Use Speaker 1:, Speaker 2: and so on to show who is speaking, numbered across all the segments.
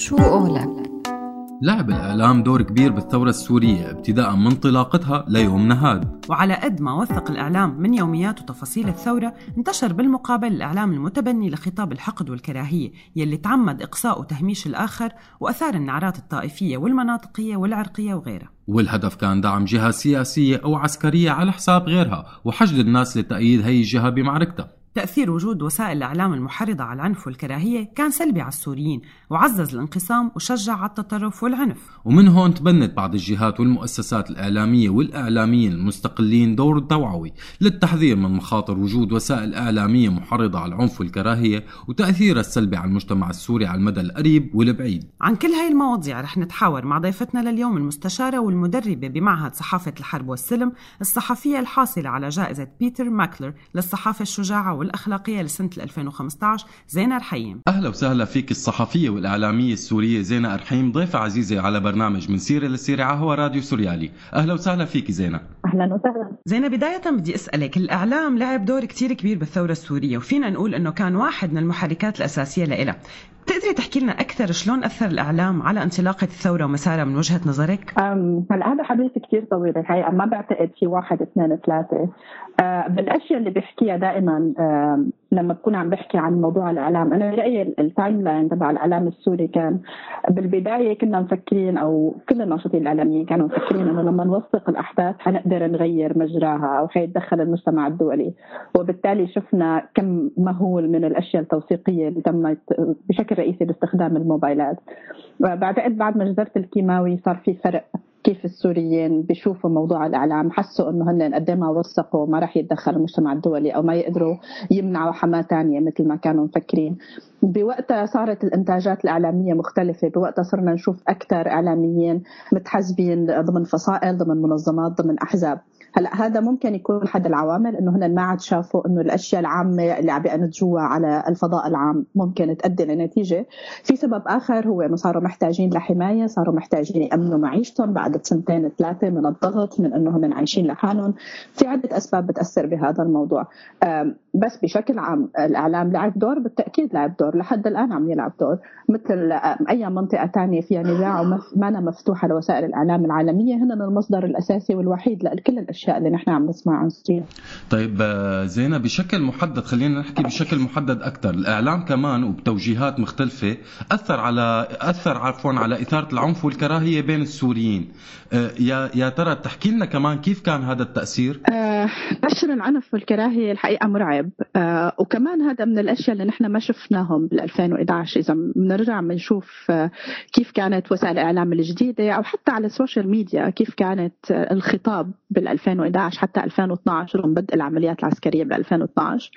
Speaker 1: شو قولك؟
Speaker 2: لعب الإعلام دور كبير بالثورة السورية ابتداء من انطلاقتها ليومنا هاد
Speaker 3: وعلى قد ما وثق الإعلام من يوميات وتفاصيل الثورة انتشر بالمقابل الإعلام المتبني لخطاب الحقد والكراهية يلي تعمد إقصاء وتهميش الآخر وأثار النعرات الطائفية والمناطقية والعرقية وغيرها.
Speaker 2: والهدف كان دعم جهة سياسية أو عسكرية على حساب غيرها وحشد الناس لتأييد هي الجهة بمعركتها.
Speaker 3: تأثير وجود وسائل الإعلام المحرضة على العنف والكراهية كان سلبي على السوريين وعزز الانقسام وشجع على التطرف والعنف.
Speaker 2: ومن هون تبنت بعض الجهات والمؤسسات الإعلامية والإعلاميين المستقلين دور توعوي للتحذير من مخاطر وجود وسائل إعلامية محرضة على العنف والكراهية وتأثيرها السلبي على المجتمع السوري على المدى القريب والبعيد.
Speaker 3: عن كل هاي المواضيع رح نتحاور مع ضيفتنا لليوم المستشارة والمدربة بمعهد صحافة الحرب والسلم الصحفية الحاصلة على جائزة بيتر ماكلر للصحافة الشجاعة والأخلاقية لسنة 2015 زينة رحيم
Speaker 2: أهلا وسهلا فيك الصحفية والإعلامية السورية زينة أرحيم ضيفة عزيزة على برنامج من سيرة لسيرة على هوا راديو سوريالي. أهلا وسهلا فيك زينة.
Speaker 4: أهلا وسهلا.
Speaker 3: زينة بداية بدي أسألك الإعلام لعب دور كتير كبير بالثورة السورية وفينا نقول أنه كان واحد من المحركات الأساسية لإلها. بتقدري تحكي لنا أكثر شلون أثر الإعلام على انطلاقة الثورة ومسارها من وجهة نظرك؟
Speaker 4: هلا هذا حديث كثير طويل الحقيقة ما بعتقد في واحد اثنين ثلاثة أه، بالأشياء اللي بحكيها دائما أم، لما بكون عم بحكي عن موضوع الإعلام أنا برايي ال timeline تبع الإعلام السوري كان بالبداية كنا مفكرين أو كل الناشطين الإعلاميين كانوا مفكرين إنه لما نوثق الأحداث حنقدر نغير مجراها أو حيتدخل المجتمع الدولي وبالتالي شفنا كم مهول من الأشياء التوثيقية اللي تمت بشكل رئيسي باستخدام الموبايلات. بعتقد بعد مجزره الكيماوي صار في فرق كيف السوريين بيشوفوا موضوع الإعلام. حسوا إنه هن قد ما وثقوا ما راح يتدخل المجتمع الدولي أو ما يقدروا يمنعوا حماة ثانية مثل ما كانوا مفكرين. بوقتها صارت الإنتاجات الإعلامية مختلفة. بوقتها صرنا نشوف أكثر إعلاميين متحزبين ضمن فصائل ضمن منظمات ضمن أحزاب. هلا هذا ممكن يكون احد العوامل إنه هن ما عاد شافوا إنه الأشياء العامة اللي عم بينتجوها على الفضاء العام ممكن تؤدي لنتيجة. في سبب آخر هو إنه صاروا محتاجين لحماية صاروا محتاجين يأمنوا معيشتهم بعد سنتين ثلاثة من الضغط من إنه هن عايشين لحالهم. في عدة أسباب بتأثر بهذا الموضوع. بس بشكل عام الإعلام لعب دور بالتأكيد لعب دور. لحد الآن عم يلعب دور. مثل أي منطقة ثانية فيها نزاع وما مفتوحة لوسائل الإعلام العالمية هن المصدر الأساسي والوحيد لكل الأشياء. اللي نحن عم نسمع عن سوريا.
Speaker 2: طيب آه، زينة بشكل محدد خلينا نحكي بشكل محدد أكثر الإعلام كمان وبتوجيهات مختلفة أثر على أثر عفوا على إثارة العنف والكراهية بين السوريين. آه، يا يا ترى تحكي لنا كمان كيف كان هذا التأثير؟
Speaker 4: آه، نشر العنف والكراهيه الحقيقة مرعب. آه، وكمان هذا من الأشياء اللي نحن ما شفناهم بال 2011 إذا بنرجع بنشوف آه، كيف كانت وسائل الإعلام الجديدة أو حتى على ال social media كيف كانت آه، الخطاب بال 2011 حتى 2012 رغم بدء العمليات العسكرية بال 2012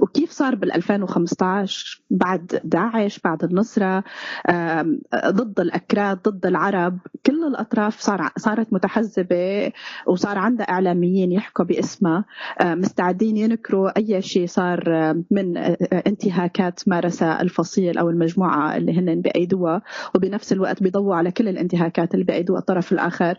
Speaker 4: وكيف صار بال 2015 بعد داعش بعد النصرة آم، ضد الأكراد ضد العرب. كل الأطراف صار صارت متحزبة وصار عندها إعلاميين يحكوا باسمها. آه، مستعدين ينكروا أي شيء صار آه، من آه، انتهاكات مارسها الفصيل أو المجموعة اللي هن بايدوها وبنفس الوقت بيضووا على كل الانتهاكات اللي بايدوها الطرف الآخر.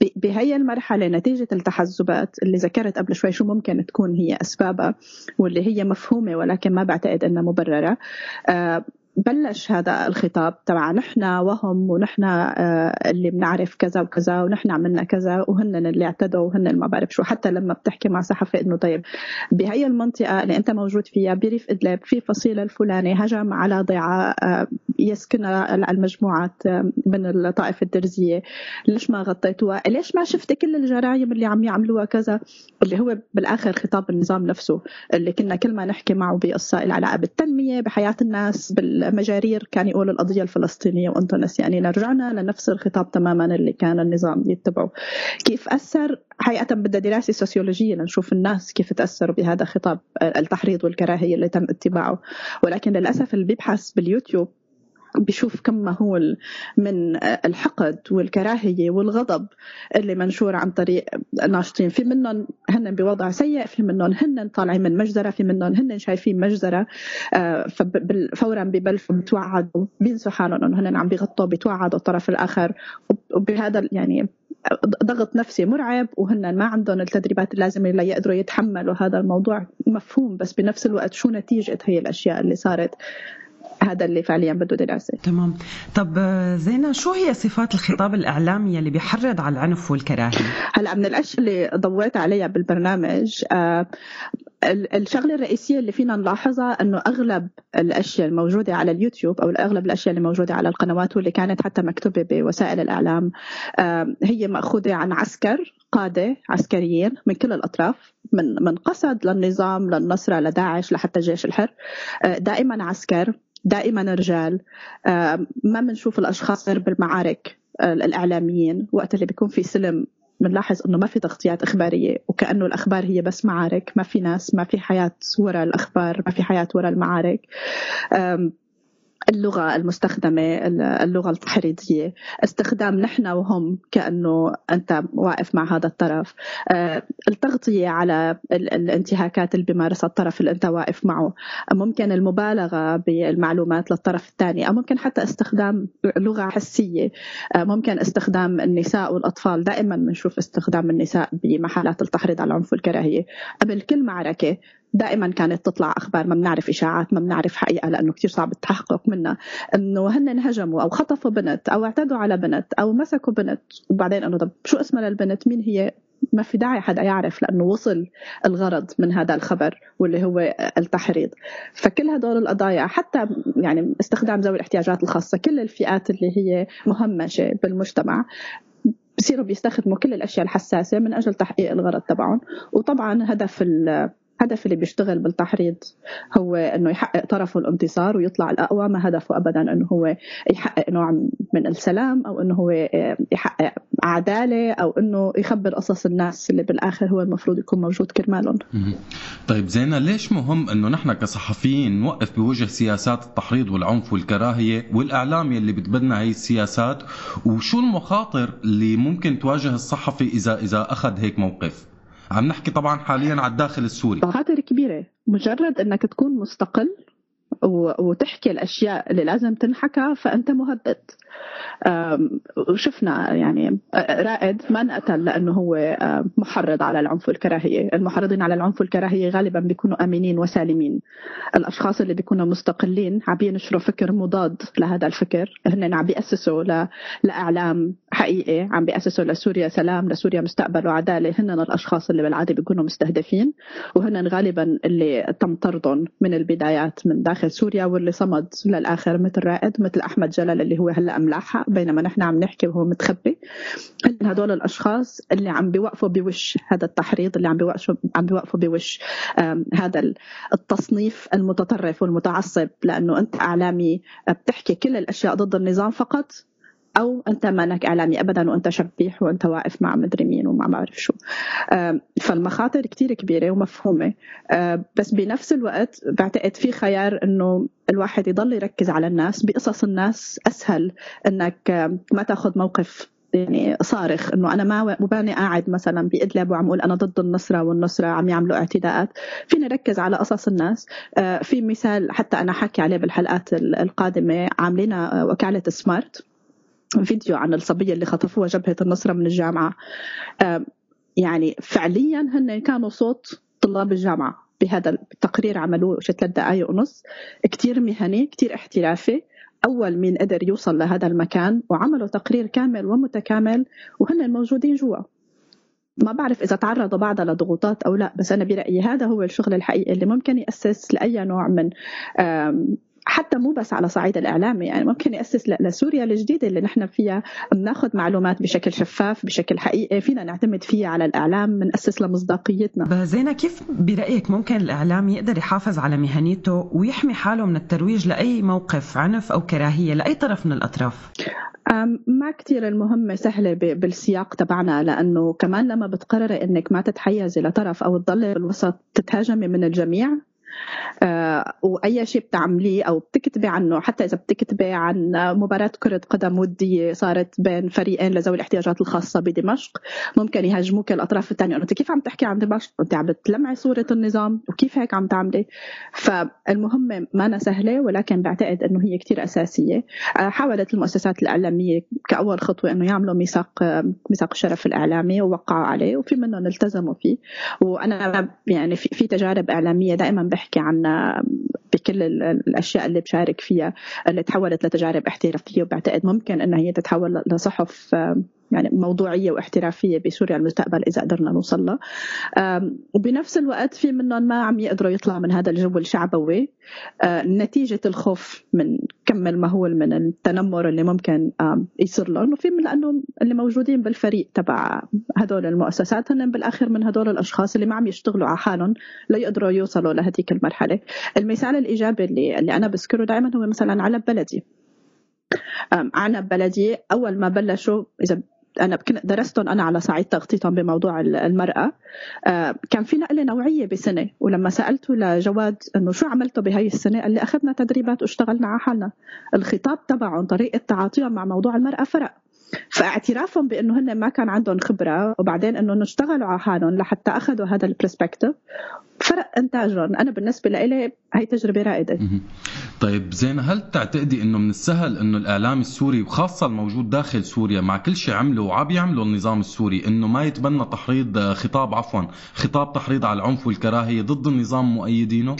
Speaker 4: ب- بهي المرحلة نتيجة التحزبات اللي ذكرت قبل شوي شو ممكن تكون هي أسبابها واللي هي مفهومة ولكن ما بعتقد إنها مبررة. آه، بلش هذا الخطاب تبع نحن وهم ونحن آه، اللي بنعرف كذا وكذا ونحن عملنا كذا وهن اللي اعتدوا وهن ما بعرف شو. حتى لما بتحكي مع صحفي إنه طيب بهي المنطقة اللي أنت موجود فيها بريف إدلب في فصيل الفلاني هجم على ضيعة آه، يسكنها المجموعات آه، من الطائفه الدرزية. ليش ما غطيتوها؟ ليش ما شفت كل الجرائم اللي عم يعملوها كذا؟ اللي هو بالآخر خطاب النظام نفسه اللي كنا كل ما نحكي معه بقصة العلاقه بالتنمية بحياة الناس بالمجارير كان يقول القضية الفلسطينية وأنتم نسيانين رجعنا لنفس الخطاب تماما اللي كان النظام يتبعه. كيف أثر؟ حقيقه بدها دراسة سوسيولوجية لنشوف الناس كيف تاثروا بهذا الخطاب التحريض والكراهية اللي تم اتباعه. ولكن للأسف اللي بيبحث باليوتيوب بشوف كم مهول من الحقد والكراهية والغضب اللي منشور عن طريق الناشطين. في منهم هن بوضع سيء في منهم هن طالعين من مجزرة في منهم هن شايفين مجزرة. آه، فورا ببلشوا بتوعدوا بينسوا حالهم إنه هن عم بيغطوا بتوعدوا الطرف الآخر. وب- وبهذا يعني ضغط نفسي مرعب وهن ما عندهم التدريبات اللازمة ليقدروا يتحملوا هذا الموضوع مفهوم بس بنفس الوقت شو نتيجة هي الأشياء اللي صارت. هذا اللي فعليا بده دراسة.
Speaker 3: تمام. طب زينة شو هي صفات الخطاب الإعلامي اللي بيحرض على العنف والكراهية؟
Speaker 4: هلا من الأشياء اللي ضويت عليها بالبرنامج آه الشغلة الرئيسية اللي فينا نلاحظها أنه أغلب الأشياء الموجودة على اليوتيوب أو أغلب الأشياء اللي موجودة على القنوات واللي كانت حتى مكتوبة بوسائل الإعلام هي مأخوذة عن عسكر قادة عسكريين من كل الأطراف من من قسد للنظام للنصرة لداعش لحتى الجيش الحر. آه، دائما عسكر دائما رجال. ما بنشوف الأشخاص غير بالمعارك الإعلاميين. وقت اللي بيكون في سلم بنلاحظ إنه ما في تغطيات إخبارية وكأنه الأخبار هي بس معارك. ما في ناس ما في حياة وراء الأخبار ما في حياة وراء المعارك. اللغة المستخدمة اللغة التحريضية. استخدام نحن وهم كأنه أنت واقف مع هذا الطرف. آه، التغطية على الانتهاكات اللي بيمارسها الطرف اللي أنت واقف معه. ممكن المبالغة بالمعلومات للطرف الثاني أو ممكن حتى استخدام لغة حسية. آه، ممكن استخدام النساء والأطفال. دائما بنشوف استخدام النساء بمحلات التحريض على العنف والكراهية. قبل كل معركة دائما كانت تطلع أخبار ما بنعرف إشاعات ما بنعرف حقيقة لأنه كثير صعب التحقق منها. إنه هن انهجموا أو خطفوا بنت أو اعتدوا على بنت أو مسكوا بنت. وبعدين إنه طب شو اسمها للبنت؟ مين هي؟ ما في داعي حدا يعرف لأنه وصل الغرض من هذا الخبر واللي هو التحريض. فكل هدول القضايا حتى يعني استخدام ذوي الاحتياجات الخاصة كل الفئات اللي هي مهمشة بالمجتمع بصيروا بيستخدموا كل الأشياء الحساسة من أجل تحقيق الغرض تبعهم. وطبعا هدف الهدف اللي بيشتغل بالتحريض هو إنه يحقق طرفه الانتصار ويطلع الأقوى ما هدفه ابدا إنه هو يحقق نوع من السلام أو إنه هو يحقق عدالة أو إنه يخبر قصص الناس اللي بالآخر هو المفروض يكون موجود كرمالهم.
Speaker 2: طيب زينة ليش مهم إنه نحن كصحفيين نوقف بوجه سياسات التحريض والعنف والكراهية والإعلام يلي بتبنى هي السياسات وشو المخاطر اللي ممكن تواجه الصحفي اذا إذا أخذ هيك موقف؟ عم نحكي طبعا حاليا على الداخل السوري.
Speaker 4: مخاطر كبيرة. مجرد إنك تكون مستقل وتحكي الأشياء اللي لازم تنحكى فأنت مهدد. وشفنا يعني رائد ما انقتل لأنه هو محرض على العنف والكراهيه، المحرضين على العنف والكراهيه غالبا بيكونوا آمنين وسالمين. الأشخاص اللي بيكونوا مستقلين عم ينشروا فكر مضاد لهذا الفكر، هن عم بيأسسوا ل... لإعلام حقيقي، عم بيأسسوا لسوريا سلام، لسوريا مستقبل وعدالة، هن الأشخاص اللي بالعادة بيكونوا مستهدفين. وهن غالبا اللي تم طردهم من البدايات من داخل سوريا واللي صمد للآخر مثل رائد مثل أحمد جلال اللي هو هلأ ملاحق بينما نحن عم نحكي وهو متخبي. هدول الأشخاص اللي عم بيوقفوا بوش هذا التحريض اللي عم بيوقفوا عم بيوقفوا بوش هذا التصنيف المتطرف والمتعصب لأنه أنت إعلامي بتحكي كل الأشياء ضد النظام فقط. أو أنت مانك إعلامي ابدا وأنت شبيح وأنت واقف مع مدري مين وما بعرف شو. فالمخاطر كتير كبيرة ومفهومة. بس بنفس الوقت بعتقد في خيار إنه الواحد يضل يركز على الناس. بقصص الناس أسهل إنك ما تأخذ موقف يعني صارخ. إنه أنا ما مباني قاعد مثلا بإدلب وعم أقول أنا ضد النصرة والنصرة عم يعملوا اعتداءات. فيني ركز على قصص الناس. في مثال حتى أنا حكي عليه بالحلقات القادمة. عاملين وكالة سمارت. فيديو عن الصبية اللي خطفوها جبهة النصرة من الجامعة. يعني فعليا هن كانوا صوت طلاب الجامعة بهذا التقرير عملوه ثلاث دقائق ونص كتير مهني كتير احترافي. أول مين قدر يوصل لهذا المكان وعملوا تقرير كامل ومتكامل وهن الموجودين جوا. ما بعرف إذا تعرضوا بعدها لضغوطات أو لا بس أنا برأيي هذا هو الشغل الحقيقي اللي ممكن يأسس لأي نوع من حتى مو بس على صعيد الاعلامي يعني ممكن يأسس لسوريا الجديده اللي نحن فيها. بناخذ معلومات بشكل شفاف بشكل حقيقي فينا نعتمد فيها على الإعلام بنأسس لمصداقيتنا
Speaker 3: زينة كيف برأيك ممكن الإعلام يقدر يحافظ على مهنيته ويحمي حاله من الترويج لأي موقف عنف أو كراهية لأي طرف من الأطراف؟
Speaker 4: ما كتير المهمة سهلة بالسياق تبعنا لأنه كمان لما بتقرري إنك ما تتحيزي لطرف أو تضلي بالوسط تتهاجمي من الجميع وأي شيء بتعمليه أو بتكتبي عنه حتى إذا بتكتبي عن مباراة كرة قدم ودية صارت بين فريقين لذوي الاحتياجات الخاصة بدمشق ممكن يهاجموك الأطراف الثانية. أنت كيف عم تحكي عن دمشق؟ أنت عم بتلمعي صورة النظام وكيف هيك عم تعملي؟ فالمهمه ما سهلة ولكن بعتقد إنه هي كثير أساسية. آه، حاولت المؤسسات الإعلامية كأول خطوة إنه يعملوا ميثاق ميثاق الشرف الإعلامي ووقعوا عليه وفي منهم التزموا فيه. وأنا يعني في, تجارب إعلامية دائما بحكي يحكي عنها بكل الأشياء اللي بشارك فيها اللي تحولت لتجارب احترافية. وبعتقد ممكن إنها هي تتحول لصحف يعني موضوعية واحترافية بسوريا المستقبل إذا قدرنا نوصل لها وبنفس الوقت في منهم ما عم يقدروا يطلعوا من هذا الجو الشعبوي. آه، نتيجة الخوف من كم المهول من التنمر اللي ممكن يصير لهم. وفي من لأنه اللي موجودين بالفريق تبع هدول المؤسسات هن بالآخر من هدول الأشخاص اللي ما عم يشتغلوا على حالهم ليقدروا يوصلوا لهذيك المرحلة. المثال الإيجابي اللي اللي أنا بذكره دائما هو مثلا على بلدي. عنب بلدي أول ما بلشوا إذا أنا درستهم أنا على صعيد تغطيتهم بموضوع المرأة. آه، كان في نقلة نوعية بسنة ولما سألته لجواد إنه شو عملتوا بهي السنة قال لي أخذنا تدريبات واشتغلنا على حالنا. الخطاب تبعهم طريقة تعاطيهم مع موضوع المرأة فرق. فاعترافهم بأنه هن ما كان عندهم خبرة وبعدين أنه اشتغلوا على حالهم لحتى أخذوا هذا البرسبكتيف فرق إنتاجهم. أنا بالنسبة لي هي تجربة رائدة.
Speaker 2: طيب زين هل تعتقدي إنه من السهل إنه الإعلام السوري وخاصه الموجود داخل سوريا مع كل شيء عمله وعم يعمله النظام السوري إنه ما يتبنى تحريض خطاب عفوا خطاب تحريض على العنف والكراهية ضد النظام مؤيدينه؟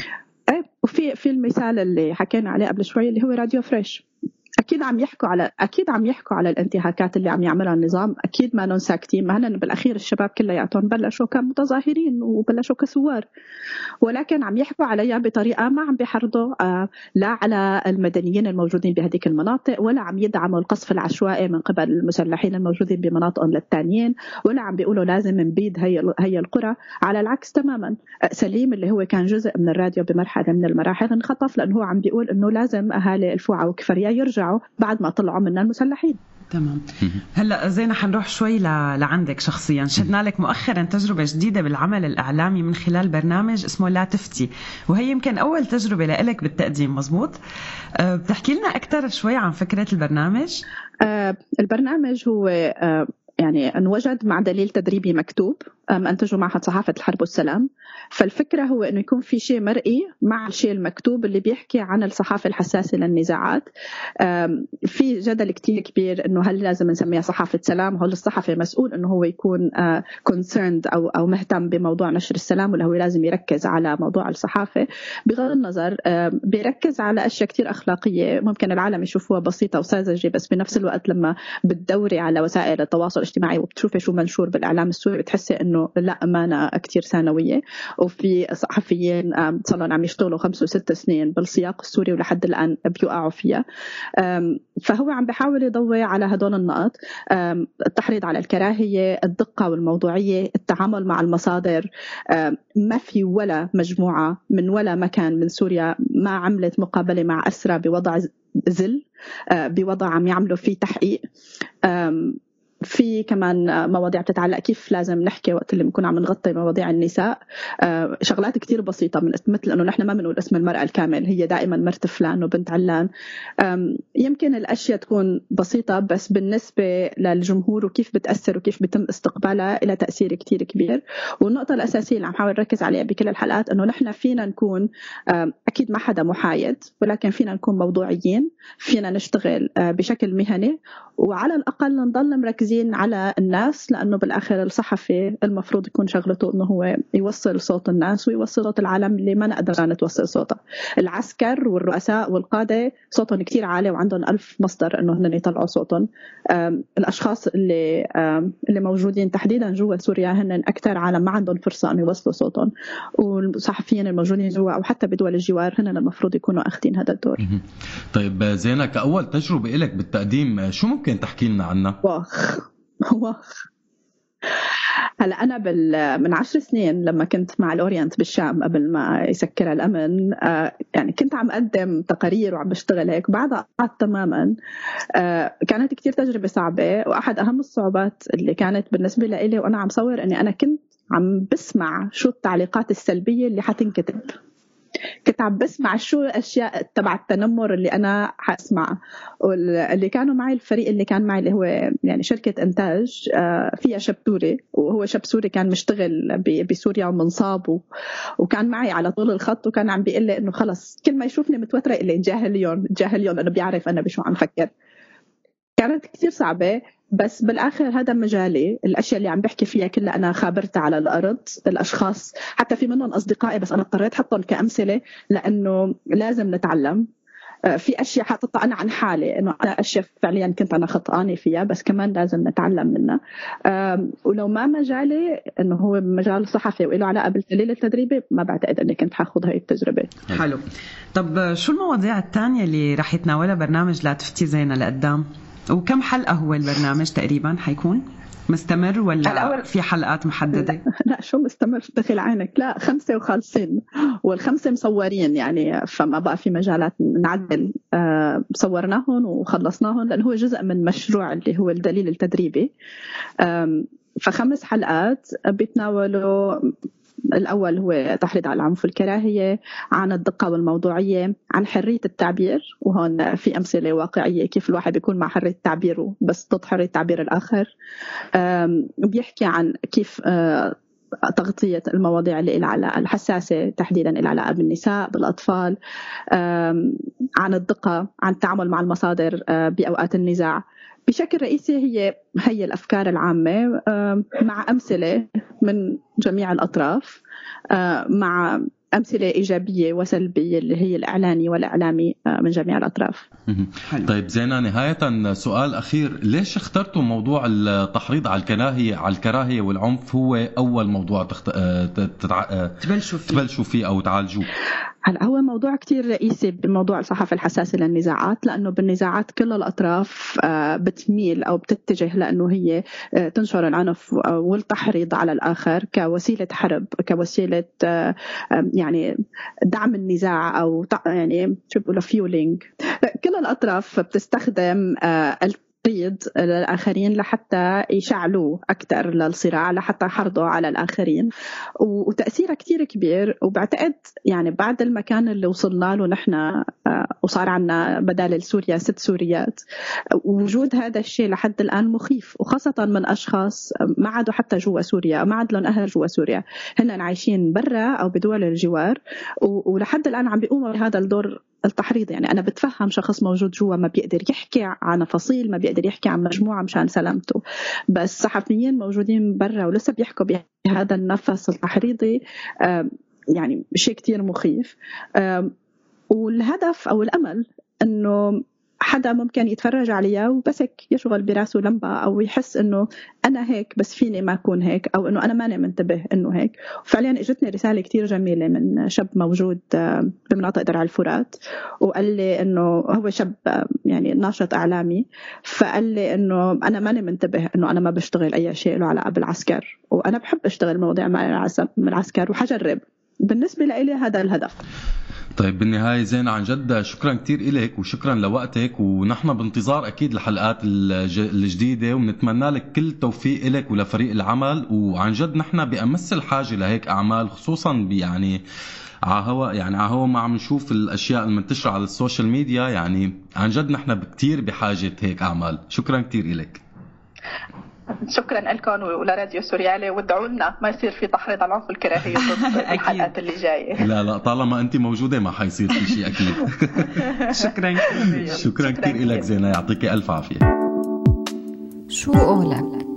Speaker 4: إيه وفي في المثال اللي حكينا عليه قبل شوي اللي هو راديو فريش. أكيد عم يحكوا على أكيد عم يحكوا على الانتهاكات اللي عم يعملها النظام. أكيد ما ساكتين ما هن بالأخير الشباب كلياتهم بلشوا كمتظاهرين وبلشوا كثوار ولكن عم يحكوا عليها بطريقة ما عم بيحرضوا آه لا على المدنيين الموجودين بهذيك المناطق ولا عم يدعموا القصف العشوائي من قبل المسلحين الموجودين بمناطقهم للثانيين ولا عم بيقولوا لازم نبيد هي هي القرى. على العكس تماما آه، سليم اللي هو كان جزء من الراديو بمرحلة من المراحل انخطف لأنه هو عم بيقول إنه لازم أهالي الفوعة وكفريا يرجعوا. يرجعوا بعد ما طلعوا منا المسلحين.
Speaker 3: تمام. هلا زينة حنروح شوي ل... لعندك شخصيا. شدنا لك مؤخرا تجربة جديدة بالعمل الإعلامي من خلال برنامج اسمه لا تفتي وهي يمكن أول تجربة لك بالتقديم مزبوط؟ أه بتحكي لنا أكثر شوي عن فكرة البرنامج؟
Speaker 4: أه البرنامج هو أه يعني أنوجد مع دليل تدريبي مكتوب. انتجه معهد صحافة الحرب والسلام. فالفكرة هو إنه يكون في شيء مرئي مع الشيء المكتوب اللي بيحكي عن الصحافة الحساسة للنزاعات. في جدل كتير كبير إنه هل لازم نسميها صحافة سلام؟ هل الصحفي مسؤول إنه هو يكون concerned أو أو مهتم بموضوع نشر السلام ولا هو لازم يركز على موضوع الصحافة. بغض النظر بيركز على أشياء كتير أخلاقية. ممكن العالم يشوفوها بسيطة وساذجة بس بنفس الوقت لما بتدوري على وسائل التواصل الاجتماعي وبتشوفي شو منشور بالإعلام السوري بتحسي إنه الأمانة كثير ثانوية. وفي صحفيين صار لهم عم يشتغلوا خمس وست سنين بالسياق السوري ولحد الآن بيوقعوا فيها. فهو عم بحاول يضوي على هدول النقط. التحريض على الكراهية الدقة والموضوعية التعامل مع المصادر. ما في ولا مجموعة من ولا مكان من سوريا ما عملت مقابلة مع أسرى بوضع ذل بوضع عم يعملوا فيه تحقيق. في كمان مواضيع بتتعلق كيف لازم نحكي وقت اللي بنكون عم نغطي مواضيع النساء. آه، شغلات كتير بسيطة من مثل إنه نحن ما بنقول اسم المرأة الكامل هي دائما مرت فلان وبنت علان. يمكن الأشياء تكون بسيطة بس بالنسبة للجمهور وكيف بتأثر وكيف بتم استقبالها لها تأثير كتير كبير. والنقطة الأساسية اللي عم حاول نركز عليها بكل الحلقات إنه نحن فينا نكون أكيد ما حدا محايد ولكن فينا نكون موضوعيين فينا نشتغل آه، بشكل مهني وعلى الأقل نضل مركزين مركزين على الناس لأنه بالآخر الصحفي المفروض يكون شغلته إنه هو يوصل صوت الناس ويوصل صوت العالم اللي ما نقدر نتوصل صوته. العسكر والرؤساء والقادة صوتهم كتير عالي وعندهم ألف مصدر إنه هن يطلعوا صوتهم. الأشخاص اللي اللي موجودين تحديدا جوا سوريا هن أكثر عالم ما عندهم فرصة إنه يوصلوا صوتهم. والصحفيين الموجودين جوا أو حتى بدول الجوار هن المفروض يكونوا أخذين هذا الدور.
Speaker 2: طيب زينة كأول تجربة لك بالتقديم شو ممكن تحكي لنا عنها؟
Speaker 4: واخ. هلا أنا بال من عشر سنين لما كنت مع الأورينت بالشام قبل ما يسكرها الأمن آه، يعني كنت عم أقدم تقارير وعم بشتغل هيك بعدها قعدت تماما. آه، كانت كتير تجربة صعبة وأحد أهم الصعوبات اللي كانت بالنسبة لي وأنا عم صور إني أنا كنت عم بسمع شو التعليقات السلبية اللي حتنكتب. كنت عم بسمع شو الأشياء تبع التنمر اللي أنا حاسمعها واللي كانوا معي الفريق اللي كان معي اللي هو يعني شركة إنتاج آه، فيها شاب سوري. وهو شاب سوري كان مشتغل بسوريا ومنصاب وكان معي على طول الخط وكان عم بيقول لي إنه خلص كل ما يشوفني متوترة يقول لي جاهليون جاهليون لأنه بيعرف أنا بشو عم فكر. كانت كثير صعبة. بس بالآخر هذا مجالي. الأشياء اللي عم بحكي فيها كلها أنا خابرتها على الأرض الأشخاص. حتى في منهم أصدقائي بس أنا اضطريت أحطهم كأمثلة لأنه لازم نتعلم. آه، في أشياء حاططها أنا عن حالي إنه أنا أشياء فعليا كنت أنا خطانه فيها بس كمان لازم نتعلم منها. ولو ما مجالي إنه هو مجال صحفي وله علاقة بالتحليل التدريبي ما بعتقد إني كنت حاخذ هاي التجربة.
Speaker 3: حلو. طب شو المواضيع الثانية اللي رح يتناولها برنامج لا تفتي زينه لقدام؟ وكم حلقة هو البرنامج تقريبا حيكون؟ مستمر ولا في حلقات محددة؟
Speaker 4: لا شو مستمر؟ دخل عينك. لا خمسة وخالصين. والخمسة مصورين يعني فما بقى في مجالات نعدل. آه صورناهم وخلصناهم لأنه هو جزء من مشروع اللي هو الدليل التدريبي. فخمس حلقات بيتناولوا الأول هو تحريض على العنف والكراهية عن الدقة والموضوعية عن حرية التعبير وهون في أمثلة واقعية كيف الواحد بيكون مع حرية تعبيره بس ضد حرية تعبير الآخر. بيحكي عن كيف آه، تغطية المواضيع اللي لها علاقة الحساسة تحديدا لها علاقة بالنساء بالأطفال. عن الدقة عن التعامل مع المصادر آه، بأوقات النزاع. بشكل رئيسي هي هي الأفكار العامة مع أمثلة من جميع الأطراف مع أمثلة إيجابية وسلبية اللي هي الإعلاني والإعلامي من جميع الأطراف.
Speaker 2: طيب زينة نهاية سؤال أخير، ليش اخترتوا موضوع التحريض على الكراهية على الكراهية والعنف؟ هو أول موضوع تخت... تتع... تبلشوا فيه. تبلشوا فيه أو تعالجوه؟
Speaker 4: هلا هو موضوع كتير رئيسي بموضوع الصحافة الحساسة للنزاعات لأنه بالنزاعات كل الأطراف آه، بتميل أو بتتجه لأنه هي آه، تنشر العنف والتحريض على الآخر كوسيلة حرب كوسيلة آه، يعني دعم النزاع أو يعني شو بيقولوا فيولينج كل الأطراف بتستخدم تقييد للآخرين لحتى يشعلوا أكثر للصراع لحتى يحرضوا على الآخرين. وتأثيرها كتير كبير. وبعتقد يعني بعد المكان اللي وصلنا له نحن آه، وصار عنا بدل سوريا ست سوريات وجود هذا الشيء لحد الآن مخيف. وخاصة من أشخاص ما عادوا حتى جوا سوريا ما عاد لهم أهل جوا سوريا. هن عايشين برا أو بدول الجوار. ولحد الآن عم بيقوموا بهذا الدور التحريض. يعني أنا بتفهم شخص موجود جوا ما بيقدر يحكي عن فصيل ما بيقدر يحكي عن مجموعة مشان سلامته. بس صحفيين موجودين برا ولسه بيحكوا بهذا النفس التحريضي يعني شيء كتير مخيف. والهدف أو الأمل إنه حدا ممكن يتفرج عليها وبس هيك يشغل براسه لمبة أو يحس إنه أنا هيك بس فيني ما أكون هيك أو إنه أنا ماني منتبه إنه هيك. وفعليا إجتني رسالة كتير جميلة من شاب موجود آه، بمناطق درع الفرات وقال لي إنه هو شاب آه، يعني ناشط إعلامي فقال لي إنه أنا ماني منتبه إنه أنا ما بشتغل أي شيء له علاقة بالعسكر وأنا بحب أشتغل مواضيع مع العسكر وحجرب. بالنسبة لي هذا الهدف.
Speaker 2: طيب بالنهاية زين عن جد شكرا كثير إلك وشكرا لوقتك ونحن بانتظار أكيد الحلقات الجديدة ونتمنى لك كل التوفيق لك ولفريق العمل وعن جد نحن بأمس الحاجة لهيك أعمال خصوصا يعني على هوا يعني على هوا ما عم نشوف الأشياء المنتشرة على ال social media يعني عن جد نحن كثير بحاجة هيك أعمال. شكرا كثير لك
Speaker 4: شكرا لكم ولراديو سوريالي وادعوا لنا ما يصير في تحريض على العنف والكراهيه ضد الحلقات اللي جاية.
Speaker 2: لا لا طالما انت موجودة ما حيصير في شيء أكيد.
Speaker 3: شكرا
Speaker 2: شكرا كثير لك زينة يعطيك ألف عافية.
Speaker 1: شو قولك